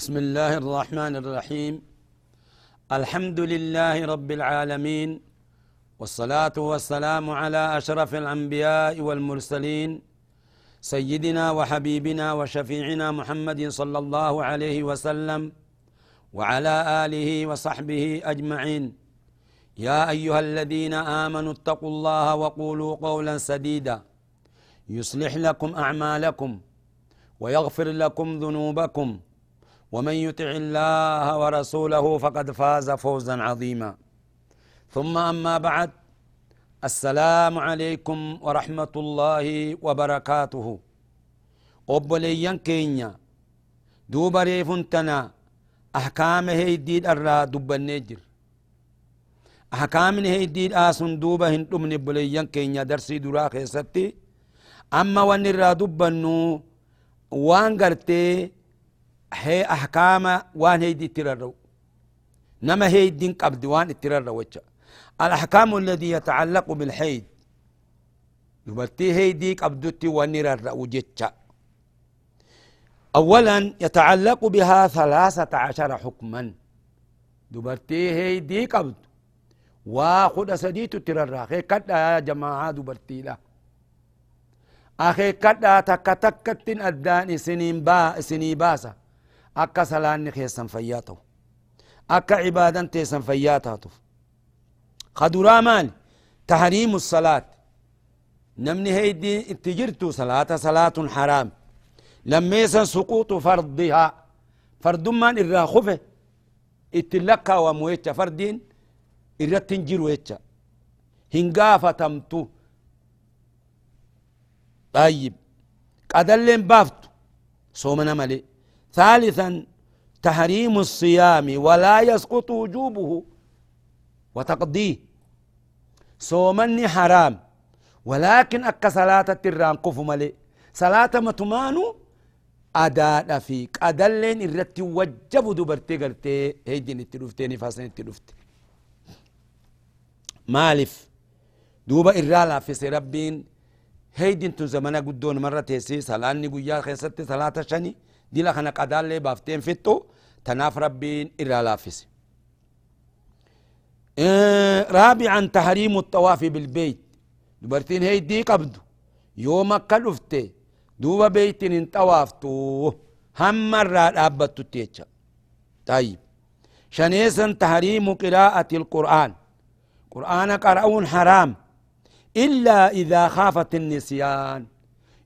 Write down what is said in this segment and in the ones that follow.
بسم الله الرحمن الرحيم. الحمد لله رب العالمين والصلاة والسلام على أشرف الأنبياء والمرسلين سيدنا وحبيبنا وشفيعنا محمد صلى الله عليه وسلم وعلى آله وصحبه أجمعين. يا أيها الذين آمنوا اتقوا الله وقولوا قولا سديدا. يصلح لكم أعمالكم ويغفر لكم ذنوبكم. ومن يطع الله ورسوله فقد فاز فوزا عظيما. ثم أما بعد السلام عليكم ورحمة الله وبركاته. أبوليان كينيا دوبا ريفنتنا أحكام هيديد الرا دب النجر. أحكام هيديد آسن دوبا هنتم نبوليان كينيا درسي درا خيستي. أما وان الرا دبنو وان قرتي هي أحكام وان هيدي تررو. نما هيدين قبض وان تررو وجه. الأحكام الذي يتعلق بالحيد دبرتي هيدي قبضتي ونرر وجتش أولا يتعلق بها ثلاثة عشر حكما. دبرتي هيدي قبض. واخد سديت ترر أخي كدا يا جماعة دبرتي لا. أخي كدا تك تكتن أداني سنين با سني باسا. أكا سلان خيسا فياته أكا عبادا تيسا فياته خدرا مال تحريم الصلاة. نمني هيدي اتجرتو صلاة صلاة حرام. لما يسن سقوط فرضها فرد من إرا خفه. اتلقى ومويتش فردين إرا تنجر ويتش هنقافة تمتو. طيب. قدلين بافتو. صومنا ملي ثالثا تحريم الصيام ولا يسقط وجوبه وتقضيه. صومني حرام ولكن أكا صلاة التران قف ملي. صلاة متمانو أداء في قدلين الرت وجب دبرتي قرتي. هيدين التلوفتي نفاسين التلوفتي مالف دوبا إرالا في ربين هيدين تو زمانا قدون مرة تيسي صلاة نقويا خيستي صلاة شني. دي لخنا قدال لي بافتين فتو تناف ربين إرالا فيسي إيه رابعا تحريم الطواف بالبيت. دبرتين هي دي قبض. يوم كلفته دوبا بيت ان طوافتو هم مرة تيتشا طيب. شنيسا تحريم قراءة القرآن. قرآن قرأون حرام. إلا إذا خافت النسيان.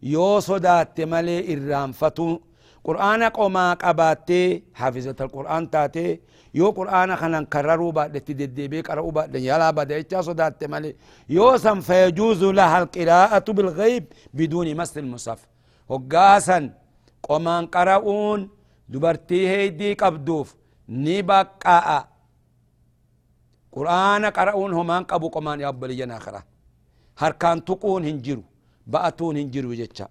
يو صدات ملي إرام فتو قرآن قوما قباتي حافظة القرآن تاتي يو قرآن خنان كرروا بعد تددبي قرأوا بعد يلا بعد إيشا صدات مالي يو سم فيجوز لها القراءة بالغيب بدون مس المصحف وقاسا قومان قرأون دبرتي هيدي قبدوف نبقاء قرآن قرأون همان قبو قمان يابلي جناخرة هركان تقون هنجرو بأتون هنجرو جتشا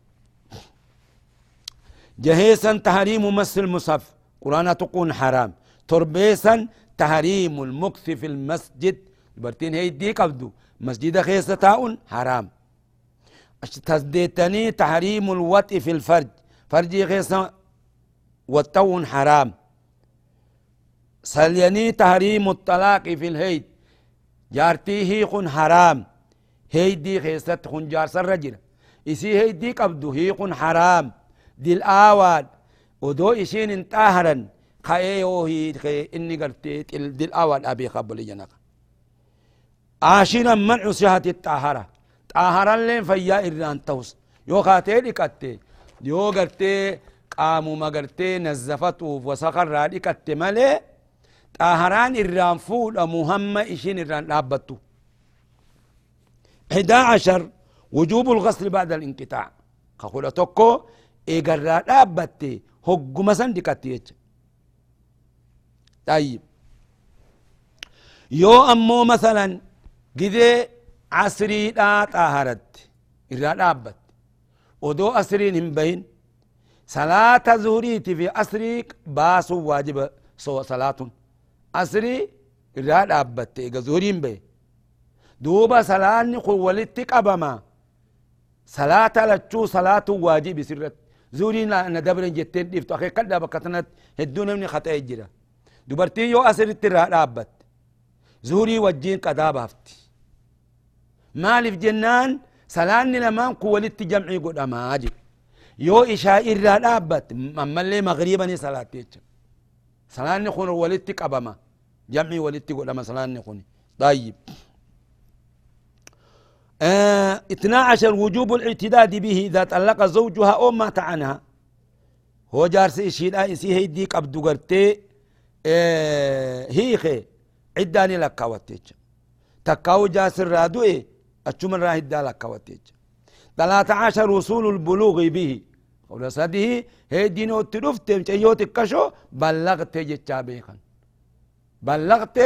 جهيسا تحريم مس المصحف. قرآن تقون حرام. تربيسا تحريم المكث في المسجد. برتين هي دي قبدو مسجد خيسة تاؤن حرام. تزديتني تحريم الوطء في الفرج. فرجي خيسة والتون حرام. سليني تحريم الطلاق في الهيد. جارتي هيق حرام. هيدي خيسة خنجار سر رجل إسي هيدي قبدو هيق حرام. دي الآواد ودو إشين انتاهرا خايه هي خي إني قلت دي الآواد أبي خبلي جنك عاشرا منع صحة الطهارة طهارا لين فيا إران توس يو خاتي لكتي يو قرتي قاموا ما قرتي نزفتو وسخر رادي كتي مالي طهران إران فول مهمة إشين إران لابتو 11 وجوب الغسل بعد الانقطاع. كقول توكو إيقرا دابتي هقو مسن دكتي طيب يو أمو مثلا قذي عصري لا طاهرت إرا دابت ودو أسرين هم بين صلاة زهريتي في أسريك باسو واجب سو صلاة أسري إرا دابت إيقا زهرين بين دوبا صلاة ولتك أبما صلاة لتشو صلاة واجب سرت زورين أنا دبر جتين ديفتو. أخي كدا بكتنت هدون من خطأ جرا دبرتي يو أسر الترى رابت زوري وجين قدا بافتي. مالف جنان سلاني لما قولت جمعي قد أماجي. يو إشاء إرى رابت أما اللي مغربا صلاة سلاني خون ولدتك أبما جمعي ولدتك قد أما سلاني خوني طيب. آه 12 وجوب الاعتداد به إذا طلق زوجها أو مات عنها. هو جارس إشيدا إسي هيدي قبدو قرتي آه هيخي عداني لك واتيج تكاو جاسر رادوئي أتشم الراهد لك واتيج 13 وصول البلوغ به. قول سده هيدي نوت رفت مشيوت كشو بلغت جتشا بيخن بلغت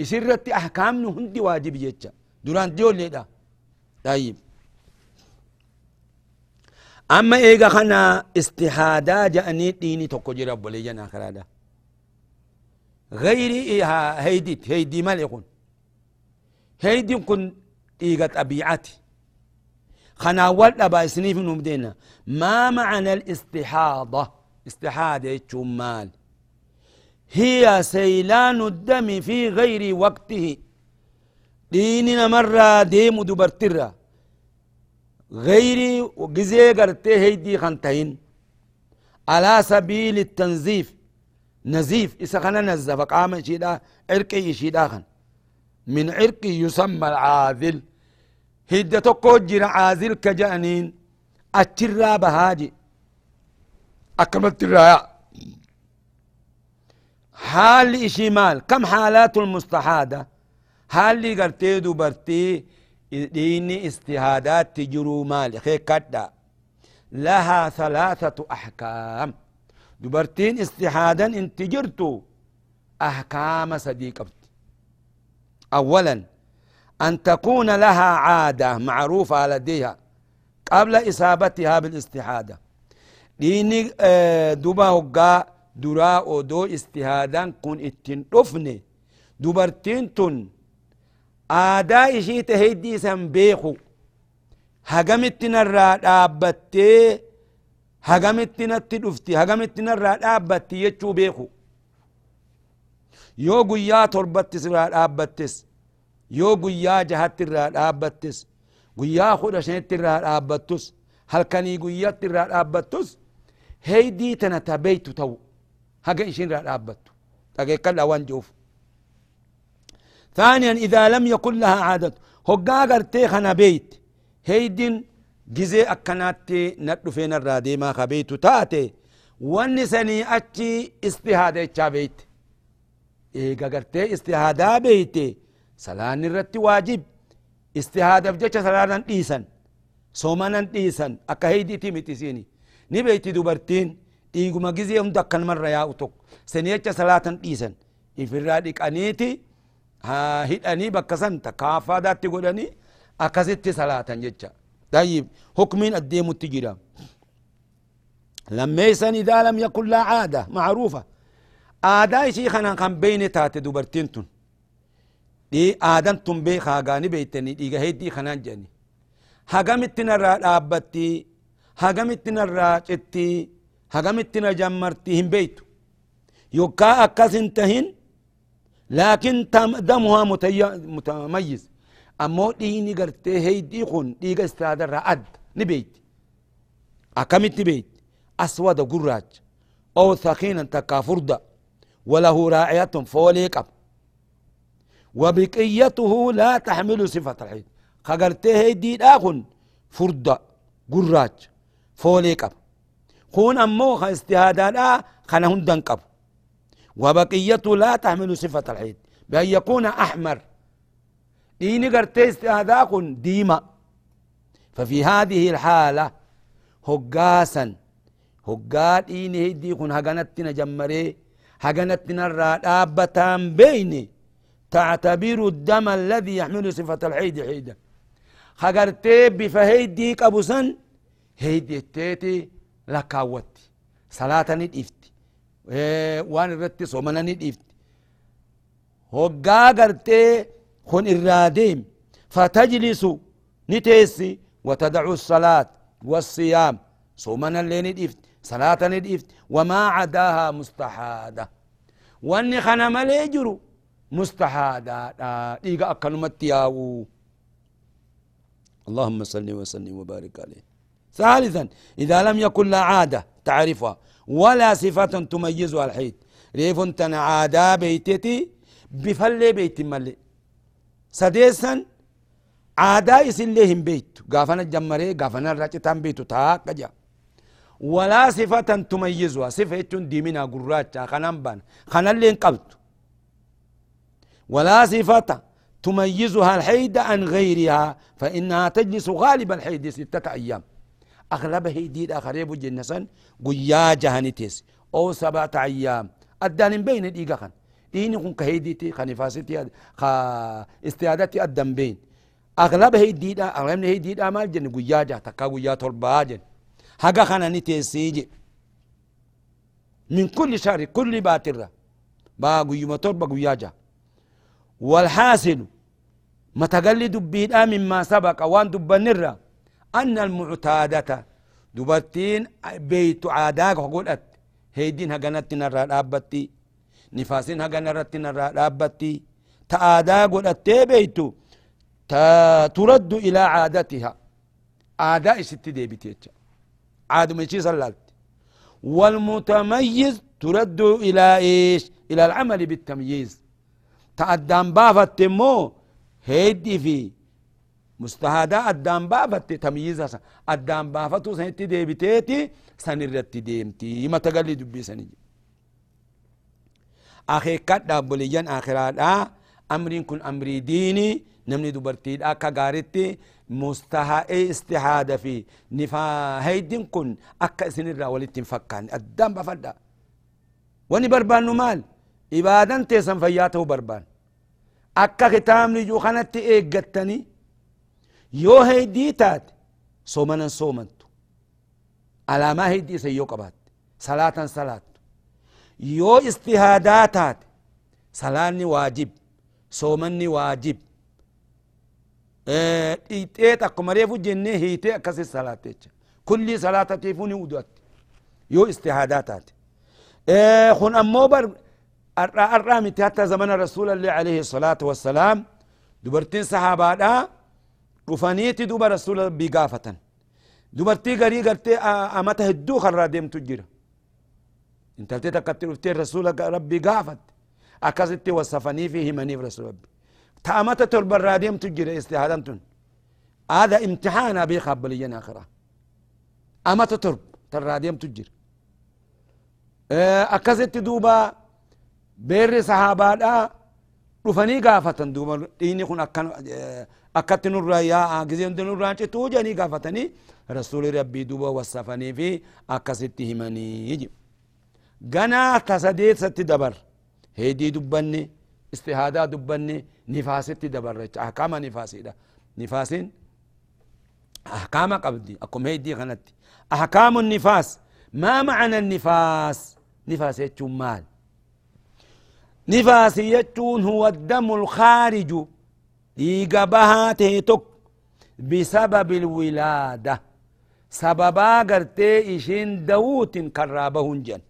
إسرت أحكام هندي واجب جتشا. ديول ليدا طيب. أما إيغا خنا استحادا جأني ديني توكو جرى بولي جنا خرادا. غير إيها هيديت هيدي مالكون هيدي كن إيغا طبيعتي. خنا ولد أبا سنيف نمدينا ما معنى الاستحاضة؟ استحادة مال. هي سيلان الدم في غير وقته. ديننا مرة ديم دبرترة. غيري وجزي قرتي هيدي خنتين على سبيل التنزيف نزيف إذا خنا نزف قام شيدا عرقي شيدا خن. من عرقي يسمى العاذل. هيدا تقول عاذل كجانين. أترى بهاجي. أكملت الرايا حال إشي مال كم حالات المستحادة؟ هالي قرتي دبرتي ديني استهادات تجرو مال. خي كدا لها ثلاثة أحكام. دبرتين استهادا إن تجرتو. أحكام صديقة. أولا أن تكون لها عادة معروفة لديها قبل إصابتها بالاستحادة ديني آه، دبا هقا دراء دو استهادا كن اتن دبرتين تن aadaa ishii taheeddii isan beeku hagamitti narraa dhaabbattee hagamitti natti dhufti hagamitti narraa dhaabbatti jechuu beeku yoo guyyaa torbattis irraa dhaabbattes yoo guyyaa jahatti irraa dhaabbattes guyyaa kudha shanitti irraa dhaabbattus halkanii guyyatti irraa dhaabbattus heydii tana ta beeytu ta'u haga ishin irraa dhaabbattu dhageekkadha waan je'uuf ثانيا إذا لم يكن لها عادة هقا قرتي خنا بيت. هيدين جزي أكناتي ندو فين الرادي ما خبيتو تاتي. ونسني أتشي استهادة إتشا بيت. إيقا قرتي استهادة بيتي. سلان الرت واجب. استهادة بجيش سلانا ديسن سومانا ديسن أكا هيدي تيمتسيني نبيتي دوبرتين. إيقما جزي هم دكان مرة يا أتوك سنيتش صلاة ديسن إفرادك أنيتي ها هداني بكسنت كافا داتي قولاني أكست صلاة جتشا طيب حكمين الديم التجرى لما يسن إذا لم يكن لا عادة معروفة آداء شيخنا كان بين تات دوبرتينتون دي آدم تم بي خاغاني بيتني دي هيدي خنان جاني هاغامتنا را دابتي هاغامتنا را چتي هاغامتنا جمرتي هم بيتو يوكا أكاسنتهن لكن دمها متميز. أمو ديني قرتي هي ديخون ديغا استاد الرعد نبيت. أكمت نبيت. أسود قراج. أو ثقينا تكافرد. وله راعية فوليك وبقيته لا تحمل صفة الحيد. خقرتي هي دي داخن فرد قراج فوليك خون أمو خا استهادا خنهن دنقب وبقيته لا تحمل صفة الحيد بأن يكون أحمر. ديني قرتيست هذا ديما. ففي هذه الحالة هقاسا. هقاد إيني هدي كن هقنتنا جمري هقنتنا الرابطان بيني. تعتبر الدم الذي يحمل صفة الحيد حيدا. خقرتي بفهيدي قبسا هيدي التيتي لكاوتي. صلاة وان رتي صومنا ندفتي هقا قرتي خن الراديم فتجلس نتيسي وتدع الصلاة والصيام صومنا اللي ندفت صلاة ندفت وما عداها مستحادة واني خنا مليجرو مستحادة ديغا أكلمت ياو اللهم صل وسلم وبارك عليه ثالثا إذا لم يكن لا عادة تعرفها ولا صفة تميزها الحيد ريف تنا عادة بيتتي بفلي بيت ملي. سديسا عادة يسن لهم بيت قافنا الجمري قافنا الرجتان بيت تاك جا. ولا صفة تميزها. صفة ديمنا قراتها خنان خنان لين قبط ولا صفة تميزها الحيد عن غيرها فإنها تجلس غالب الحيد ستة أيام. أغلب هيدي أخريب جنسا قيا جهنتيس أو سبعة أيام. أدان بين الإيقا ديني كن كهيديتي خنفاستي خا استعادتي أدن بين. أغلب هيدي أغلب هيدي مال جن قيا جه تكا قيا تربا جن. kana ni teessije min kulli shari kulli baatirra baa guyyuma torba guyyaa jaha والحاصل متقلي دبيدا مما سبق وان دبنرا أن المعتادة دبتين بيت عاداك قلت هيدين هقنت نرى الأبتي نفاسين هقنت نرى الأبتي تآدا قلت بيتو؟ ترد إلى عادتها. عادة ست دي بتيتش عاد مشي صلالت. والمتميز ترد إلى إيش؟ إلى العمل بالتمييز. تأدام بافت مو هيدي في مستهادا أدام بافت تمييز أدام بافتو سنتي ديبتيتي سنرت ديمتي. ما تقلي دبي سنجي. أخي كات دابوليان آخرات أمرين كن أمري ديني نمني دبرتي أكا غارتي مستحى استحادة في نفا هيدين كن أكا سنرى ولتين فكان. الدم بفدا وني بربان نمال. إبادان تيسن فياته بربان. أكا ختام نجو خانت إيقتني. يو هيدي تات صومنا صومنت على ما هيدي سيو قبات صلاة صلاة يو استهاداتات صلاة واجب صومني واجب dhiixeet akkuma reefu jennee hiitee akkasi salaatte jecha kulli salaatatiifuu ni udu'atti yoo istihaadaa taate kun ammoo bar arraa arraa miti hatta zamana rasuulallee alayhi salaatu wassalaam dubartiin sahaabaadha dhufaniiti duba rasuula rabbii gaafatan dubartii garii gartee amata hedduu karraa deemtu jira intaltee takkatti dhuftee rasuula rabbii gaafatte akkasitti wasafanii fi himaniif rasuula rabbii تأمت تربر راديم تجري استهادنتن هذا امتحان أبي خبليا آخرة أمت ترب تراديم تجر أكست دوبا بير صحابة رفني قافة دوبا ديني خن أكن أكت نور يا أجزين نور رانش توجني قافتني رسول ربي دوبا وصفني في أكست همني يجي غنا تصديق ست دبر هدي دبني استهادا دبني نفاست دبرت أحكام نفاسي ده نفاسين أحكام قبدي أكم هيدي غنتي أحكام النفاس ما معنى النفاس نفاس يتشون مال نفاس يتشون الخارج يقبها تيتك بسبب الولادة سببا قرتي إشين دوت كرابهن جن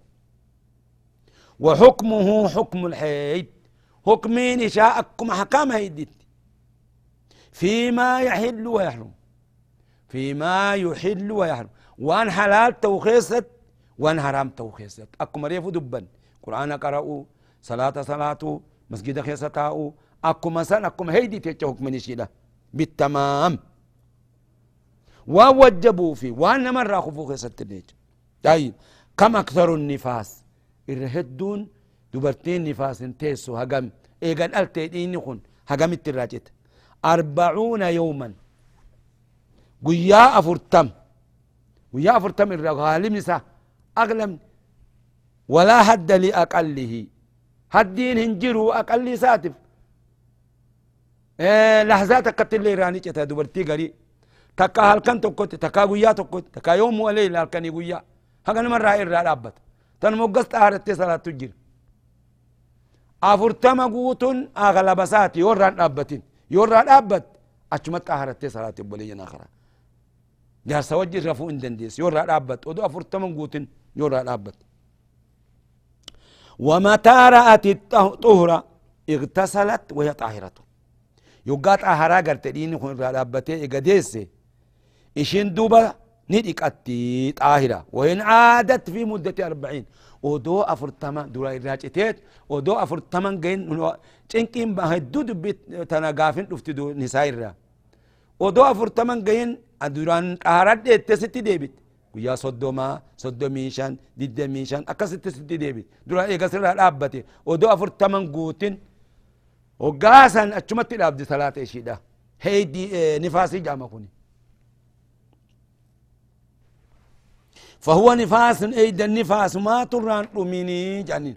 وحكمه حكم الحيد حكمين شاءكم حكام هيدت فيما يحل ويحرم فيما يحل ويحرم وان حلال توخيست وان حرام توخيست أكم ريفو دبن قرآن قرأوا صلاة صلاة مسجد خيستاء أكم مثلا أكم هيدي تيجا حكم نشيلة بالتمام ووجبوا في وان مرة خفو خيست طيب كم أكثر النفاس الرهدون دبرتين نفاس تيسو هقم إيقان ألتي ديني خن هقم التراجت أربعون يوما قيا أفرتم قيا أفرتم الرغالم نسا أغلم ولا هد لأقله هدين هنجروا أقل ساتف لحظات قتل لي راني جتا دبرتي غري. تكا هلكن تكوت تكا قيا تكوت تكا يوم وليل هلكن قيا هكذا مرة إرى رابط تنمقص طهارتي صلاة تجير. أفرتم قوتن أغلب ساتي يوران رابطين يوران رابط أجمت طهارتي صلاة بولينا آخرى جارس وجه رفو اندنديس يوران رابط ودو أفرتم قوتن يوران رابط ومتى رأت الطهرة اغتسلت وهي طاهرة. يقات أهرا قرت دين خن رابطة إقديس إشين دوبا ندقتي طاهرة وإن عادت في مدة أربعين. ودو أفرتما دولا إراجتت ودو أفرتما جين تنكين بهدو دبت تنقافين دفتدو نسائر ودو أفرتما جين أدوران طهارات ديت ستي ديبت guyyaa soddomaa soddomii shan digdamii shan akkasitti sitti deebi dura eega sirraa dhaabbate odoo afurtaman hoggaasan achumatti dhaabdi salaata ishiidha heeydi nifaasii jaama kuni فهو نفاس أيد النفاس ما تران رميني جانين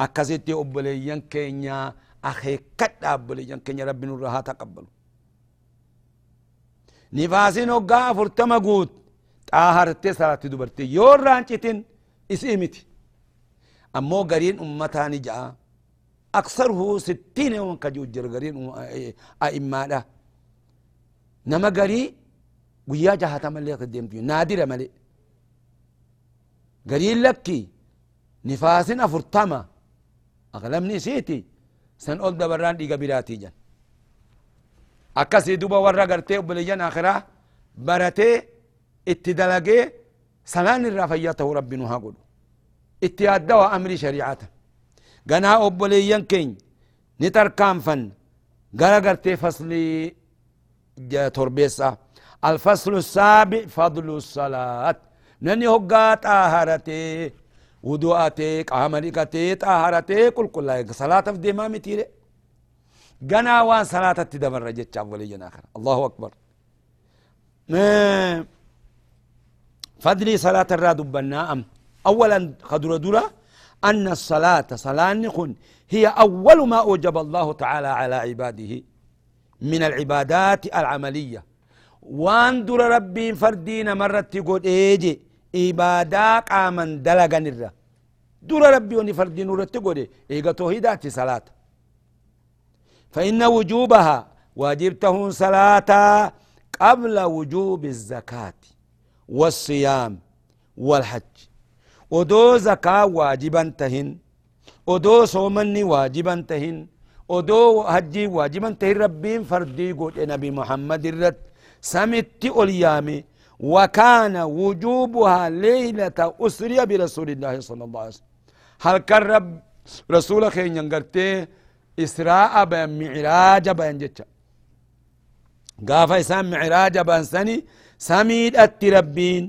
أكاسيتي أبليان كينيا أخي كت أبليان كينيا ربي نورها تقبل نفاسين وقا فرتما قوت xaahartee salaatti dubartii yoo raancitin isii miti ammoo gariin ummataani ja'a aksaruhu sittiin ewan ka jiru jira gariin a'immaadha nama garii guyyaa jahatamallee akka deemtu naadira malee gariin lakki nifaasin afurtama aqlamni isiiti san ol dabarraan dhiiga biraatii jan akkasii duba warra gartee obboleeyyan akhiraa baratee itti dalagee sanaan irraa fayyaa ta'uu rabbi nu ganaa obboleeyyan keenya ni tarkaanfan gara gartee faslii torbeessa الفصل السابع فضل الصلاة نني هقا طاهرتي ودواتي قامريكتي طاهرتي كل كل صلاة في دمامي تيري قنا وان صلاة تدمر رجت ولي آخر الله أكبر فضلي صلاة الراد بناء أولا خدر درة أن الصلاة صلاة نخن هي أول ما أوجب الله تعالى على عباده من العبادات العملية. وان در ربي فردين مرة تقول إيجي إبادة قاما دلغا نرى در ربي وني فردين نرى تقول إيجا توهيدات صلاة. فإن وجوبها واجبته صلاة قبل وجوب الزكاة والصيام والحج. ودو زكاة واجبا تهن ودو صومني واجبا تهن ودو حجي واجبا تهن ربين فردي قول نبي محمد الرد سمت أليامي وكان وجوبها ليلة أسري برسول الله صلى الله عليه وسلم هل كان رب رسول خين ينقرتي إسراء بين معراج بين جتشا قافا إسان معراج بين سني سميد ربين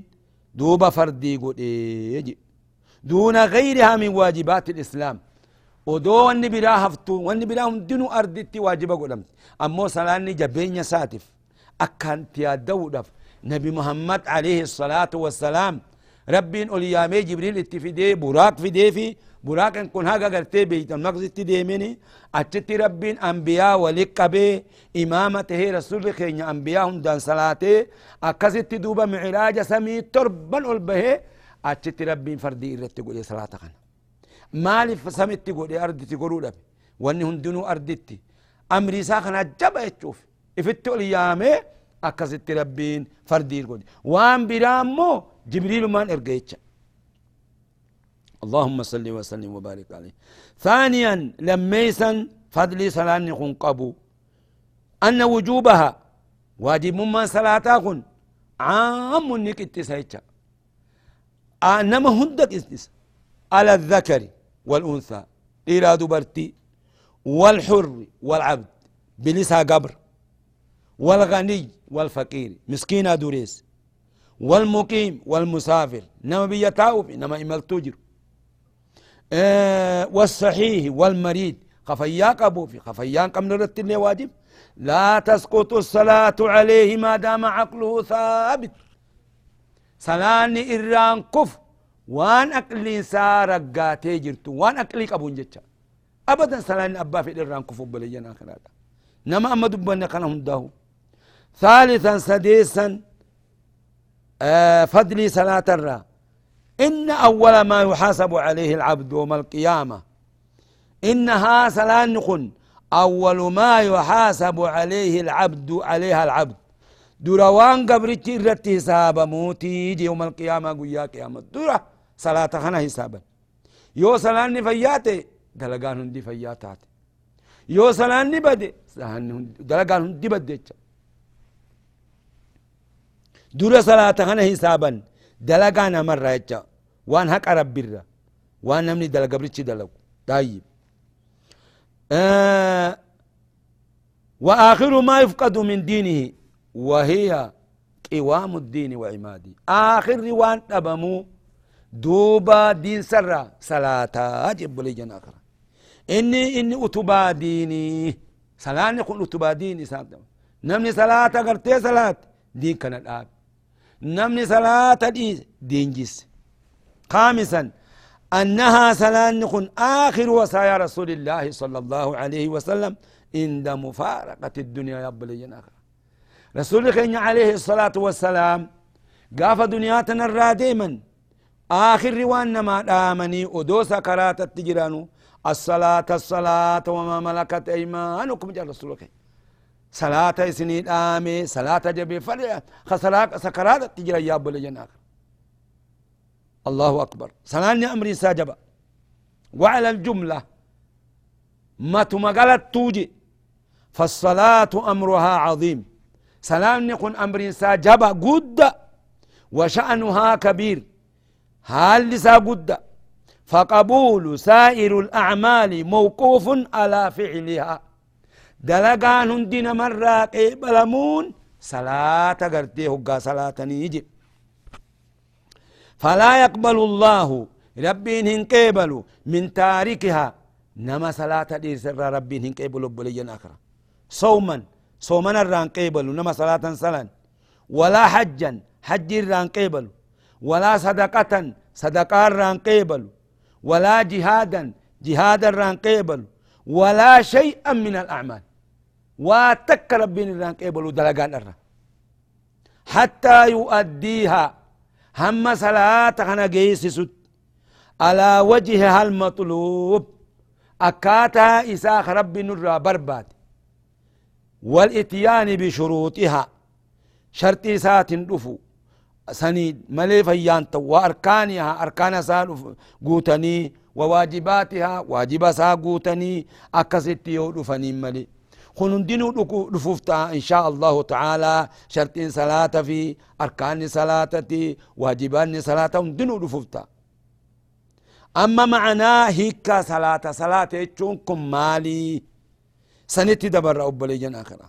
دوب فردي قد إيجي دون غيرها من واجبات الإسلام. ودو واني برا هفتو واني برا هم دنو أردتي واجبة قدمت أمو سلاني جبين ساتف أكان تيادو دف نبي محمد عليه الصلاة والسلام. ربين أوليامي جبريل اتفدي براك في دي في. براك إن كن هاگا کرتے بيت المقدس تديمني اچت ربين أنبياء ولك به إمامته رسول خين أنبياء هم دان صلاته. اكست دوبا معراج سمي تربا اچت ربين فردي رت قول صلاه كان مالي فسمت قول ارض تقولوا دب واني هندنو اردتي امري ساخنا جبا تشوف افتو اليامه اكست ربين فردي قول وان برامو جبريل من ارجيتش اللهم صل وسلم وبارك عليه ثانيا لميسا فضل صلاة قبو أن وجوبها واجب من صلاة عام نك اتسايتشا أنما هندك استس على الذكر والأنثى إراد برتي والحر والعبد بلسا قبر والغني والفقير مسكين دوريس والمقيم والمسافر نما بيتاوب نما إمال تجر. آه والصحيح والمريض خفيا قبو في خفيان نرت اللي واجب لا تسقط الصلاة عليه ما دام عقله ثابت. صلاني إران كف وان أقلي سارقاتي جرتو وان أقلي قبون أبدا صلاني أبا في إران كف بلينا هنداه ثالثا سديسا فضلي صلاة الرا إن أول ما يحاسب عليه العبد يوم القيامة إنها صلاة نخن أول ما يحاسب عليه العبد عليها العبد دوروان قبرتي الرتي حساب موتي يوم القيامة قويا قيامة دورا صلاة خنا حسابا يو صلاة نفياتي دلقان هندي فياتات يو صلاة نبدي دلقان هندي بديتش دورا صلاة خنا حسابا دلقان مرة يتشا وان حق رب برا وان نمني دلق دلق طيب آه وآخر ما يفقد من دينه وهي قوام الدين وعماده. آخر وان أبمو دوبا دين سرا. صلاة أجب لي جناخرة إني إني أتبا ديني. صلاة يكون أتبا ديني سابدا نمني صلاة قرتي صلاة دين كان الآب. نمني صلاة دي دين جس خامسا. أنها صلاة نكون آخر وصايا رسول الله صلى الله عليه وسلم عند مفارقة الدنيا يا بلي آخر رسول الله عليه الصلاة والسلام قاف دنياتنا الراديما آخر روان ما آمني ودو سكرات التجرانو. الصلاة الصلاة وما ملكت أيمانكم جل رسول الله صلاة سنين آمي صلاة جبي فلي خسراك سكرات التجران يا آخر. الله أكبر. سناني أمري ساجبا. وعلى الجملة. ما تمقلت توجي. فالصلاة أمرها عظيم. سلام نكون أمر ساجبا قد وشأنها كبير. هل لسا قد فقبول سائر الأعمال موقوف على فعلها. دلقان هندين مرة قبلمون صلاة قرتي هقا صلاة نيجي. فلا يقبل الله ربي هنقبل من تاركها. نما صلاة دير سر ربي هنقبل بليا آخر صوما. صوما الران قبل نما صلاة سلان ولا حجا حج الران قبل ولا صدقة صدقة الران قبل ولا جهادا جهاد الران قبل ولا شيئا من الأعمال. واتك ربي الران قبل دلقان الران حتى يؤديها. هم صلاة خنا جيسسut على وجهها المطلوب. أكاتا إساخ رب نرى برباد. والإتيان بشروطها. شرط سات دفو سنيد ملي فيان وأركانها. أركان سال قوتني. وواجباتها. واجب سا قوتني. أكست يودفني ملي. خنون دينو دفوفتا إن شاء الله تعالى. شرط صلاة في. أركان صلاة واجبان صلاة دينو دفوفتا. أما معناه هيك صلاة صلاة يجونكم مالي سنتي دبر أبلي جن آخرة.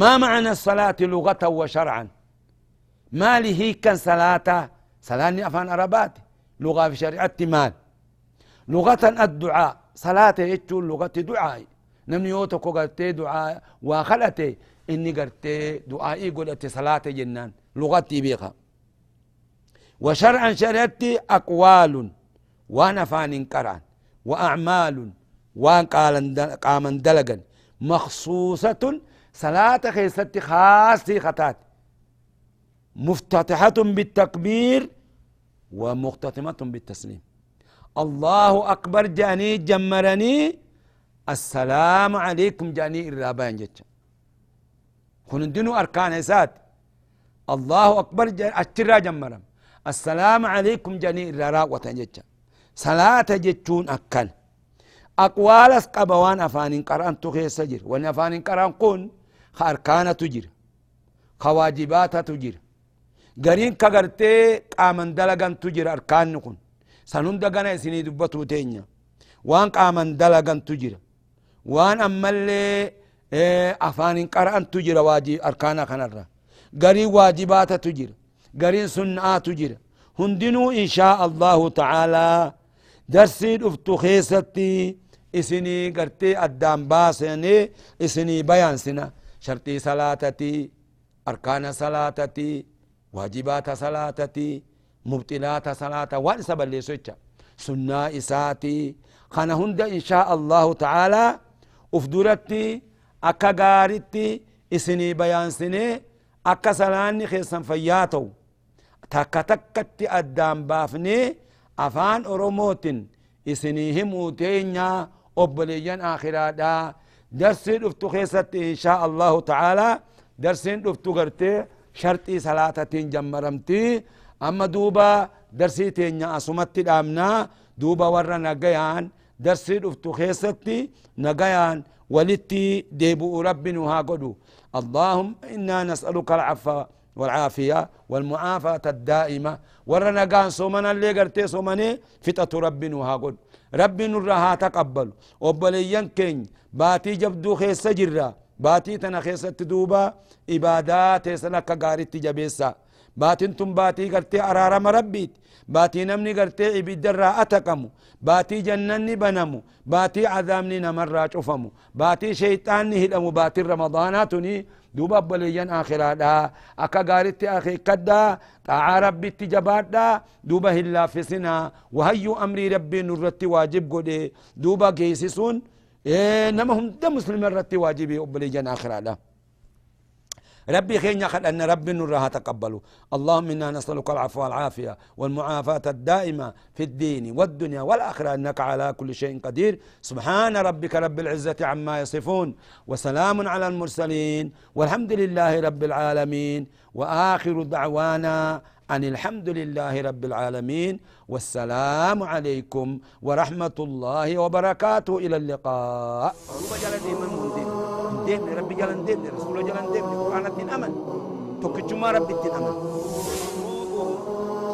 ما معنى الصلاة لغة وشرعا؟ مالي هيك صلاة؟ صلاة أفان أربات لغة في شريعة مال. لغة الدعاء. صلاة يجون لغة دعاء. نمني يوتكو قرتي دعاء وخلتي إني قرتي دعائي قلت صلاة جنان. لغتي بيخا وشرعا شرعتي أقوال. وأنا فان وأعمال. وان قاما دلقا مخصوصة صلاة خيستي خاصة خطات. مفتتحة بالتكبير ومختتمة بالتسليم. الله أكبر جاني جمرني. السلام عليكم جاني الرابان جتشا كن أركان إسات. الله أكبر أشترا جمرم السلام عليكم جاني الرراء وتنجتشا صلاة جتشون أكل. أقوالس قبوان أفان قرآن تخي سجر وان أفان قرآن قون خاركانة تجر خواجبات تجر قرين كغرتي قامن دلغن تجر أركان نكون. سنون دغنا سني دبتو تينيا وان قامن دلغن تجر وان أمالي إيه أفان قرآن تجر واجب أركانا خنرا قرين واجبات تجر قرين سنة تجر هندنو إن شاء الله تعالى درسي دفتو خيستي إسني قرتي أدام باسني إسني بيان سنة شرطي صلاتتي أركان صلاتتي واجبات صلاتتي مبطلات صلاة وان سبب لي سوچا سنة إساتي خانا هند إن شاء الله تعالى أفدرتي أكا غارتي إسني بيان سنة أكا سلاني خيسا فياتو تكا تكتي أدام بافني أفان أروموتن إسني هموتين أبليان آخرادا درسين افتو خيست إن شاء الله تعالى درسين افتو غرتي شرطي صلاة جمرمتي أما دوبا درسي تينيا أسمت الأمنا دوبا ورا نقيان درسي افتو خيستي نقيان ولتي ديبو رب نها قدو اللهم إنا نسألك العفو والعافية والمعافاة الدائمة. ورنا قان صومنا اللي قرتي صومني فتة رب نها قدو ربي نرها تقبل. وبليان كين باتي جبدو خيس جرا. باتي تنا خيس تدوبا إبادات سنك قارت جبيسا باتين تم باتي قرتي أرارم ربيت باتي نمني قرتي عبد أتكمو باتي جنني بنمو باتي عذامني نمر شفمو باتي شيطاني هدمو باتي رمضاناتني دوبا بليان آخرا دا أكا قارت أخي كدا طاعة ربي تجبادا دوبا هلا في سنا وهيو أمري ربي نرت واجب قدي دوبا قيسسون إيه نما هم دا مسلم الرت واجبي بليان آخرا دا ربي خينا خل أن ربي نرها تقبلوا اللهم إنا نسألك العفو والعافية والمعافاة الدائمة في الدين والدنيا والآخرة. إنك على كل شيء قدير. سبحان ربك رب العزة عما يصفون. وسلام على المرسلين. والحمد لله رب العالمين. وآخر دعوانا أن الحمد لله رب العالمين. والسلام عليكم ورحمة الله وبركاته. إلى اللقاء. deemne rabbi jalan deemne rasuula jalan deemne qur'aanattiin aman tokkichummaa rabbittiin aman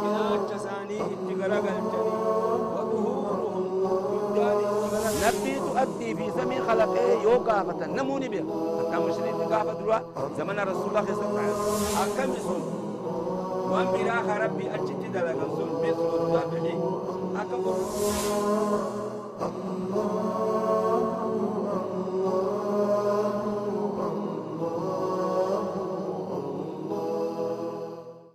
cinaacha isaanii itti garagalchanii نبي تؤدي في سمي خلقه يو قافة نموني بها حتى مشرين قافة دروا زمن رسول الله صلى الله عليه وسلم. أكم يسون وان براخ ربي أجت دلقا سون بيسر الله أكبر الله